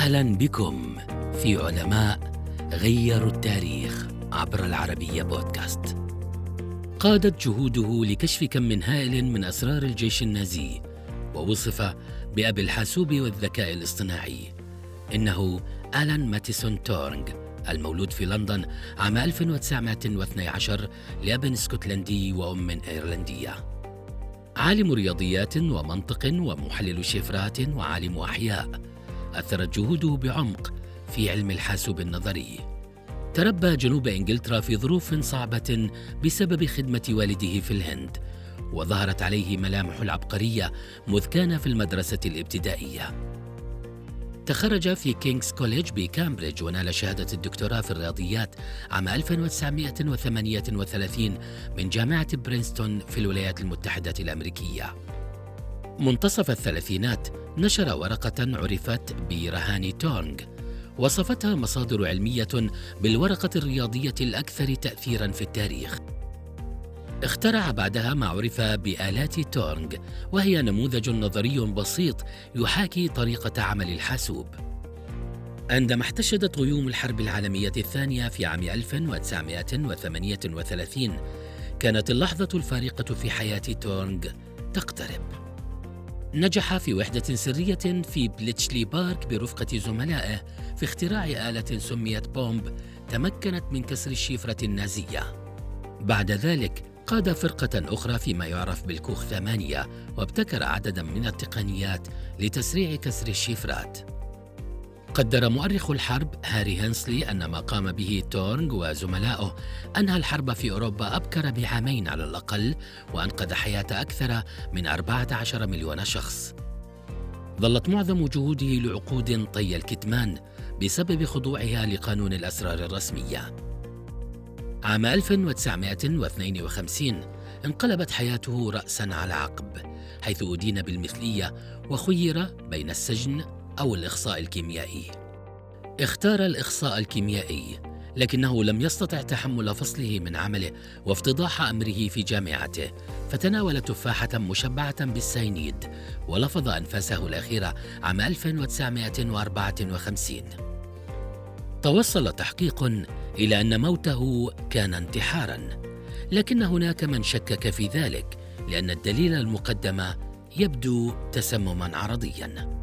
أهلا بكم في علماء غيروا التاريخ عبر العربية بودكاست. قادت جهوده لكشف كم من هائل من أسرار الجيش النازي ووصف بأبي الحاسوب والذكاء الاصطناعي. إنه آلان ماتيسون تورنغ المولود في لندن عام 1912 لأب اسكتلندي وأم إيرلندية. عالم رياضيات ومنطق ومحلل شفرات وعالم أحياء أثرت جهوده بعمق في علم الحاسوب النظري تربى جنوب إنجلترا في ظروف صعبة بسبب خدمة والده في الهند وظهرت عليه ملامح العبقرية مذ كان في المدرسة الابتدائية تخرج في كينغز كوليج بكامبريدج ونال شهادة الدكتوراه في الرياضيات عام 1938 من جامعة برينستون في الولايات المتحدة الأمريكية. منتصف الثلاثينات نشر ورقة عرفت برهان تونغ. وصفتها مصادر علمية بالورقة الرياضية الأكثر تأثيرا في التاريخ. اخترع بعدها ما عرف بآلات تورنغ وهي نموذج نظري بسيط يحاكي طريقة عمل الحاسوب. عندما احتشدت غيوم الحرب العالمية الثانية في عام 1938 كانت اللحظة الفارقة في حياة تورنغ تقترب. نجح في وحدة سرية في بليتشلي بارك برفقة زملائه في اختراع آلة سميت بومب تمكنت من كسر الشفرة النازية. بعد ذلك قاد فرقة أخرى فيما يعرف بالكوخ ثمانية وابتكر عددا من التقنيات لتسريع كسر الشفرات. قدر مؤرخ الحرب هاري هنسلي أن ما قام به تورنغ وزملائه أنهى الحرب في أوروبا أبكر بعامين على الأقل وأنقذ حياة أكثر من 14 مليون شخص. ظلت معظم جهوده لعقود طي الكتمان بسبب خضوعها لقانون الأسرار الرسمية. عام 1952 انقلبت حياته رأسا على عقب حيث أدين بالمثلية وخير بين السجن أو الإخصاء الكيميائي. اختار الإخصاء الكيميائي لكنه لم يستطع تحمل فصله من عمله وافتضاح أمره في جامعته فتناول تفاحة مشبعة بالساينيد ولفظ أنفاسه الأخيرة عام 1954 توصل تحقيق إلى أن موته كان انتحارا لكن هناك من شكك في ذلك لأن الدليل المقدم يبدو تسمما عرضيا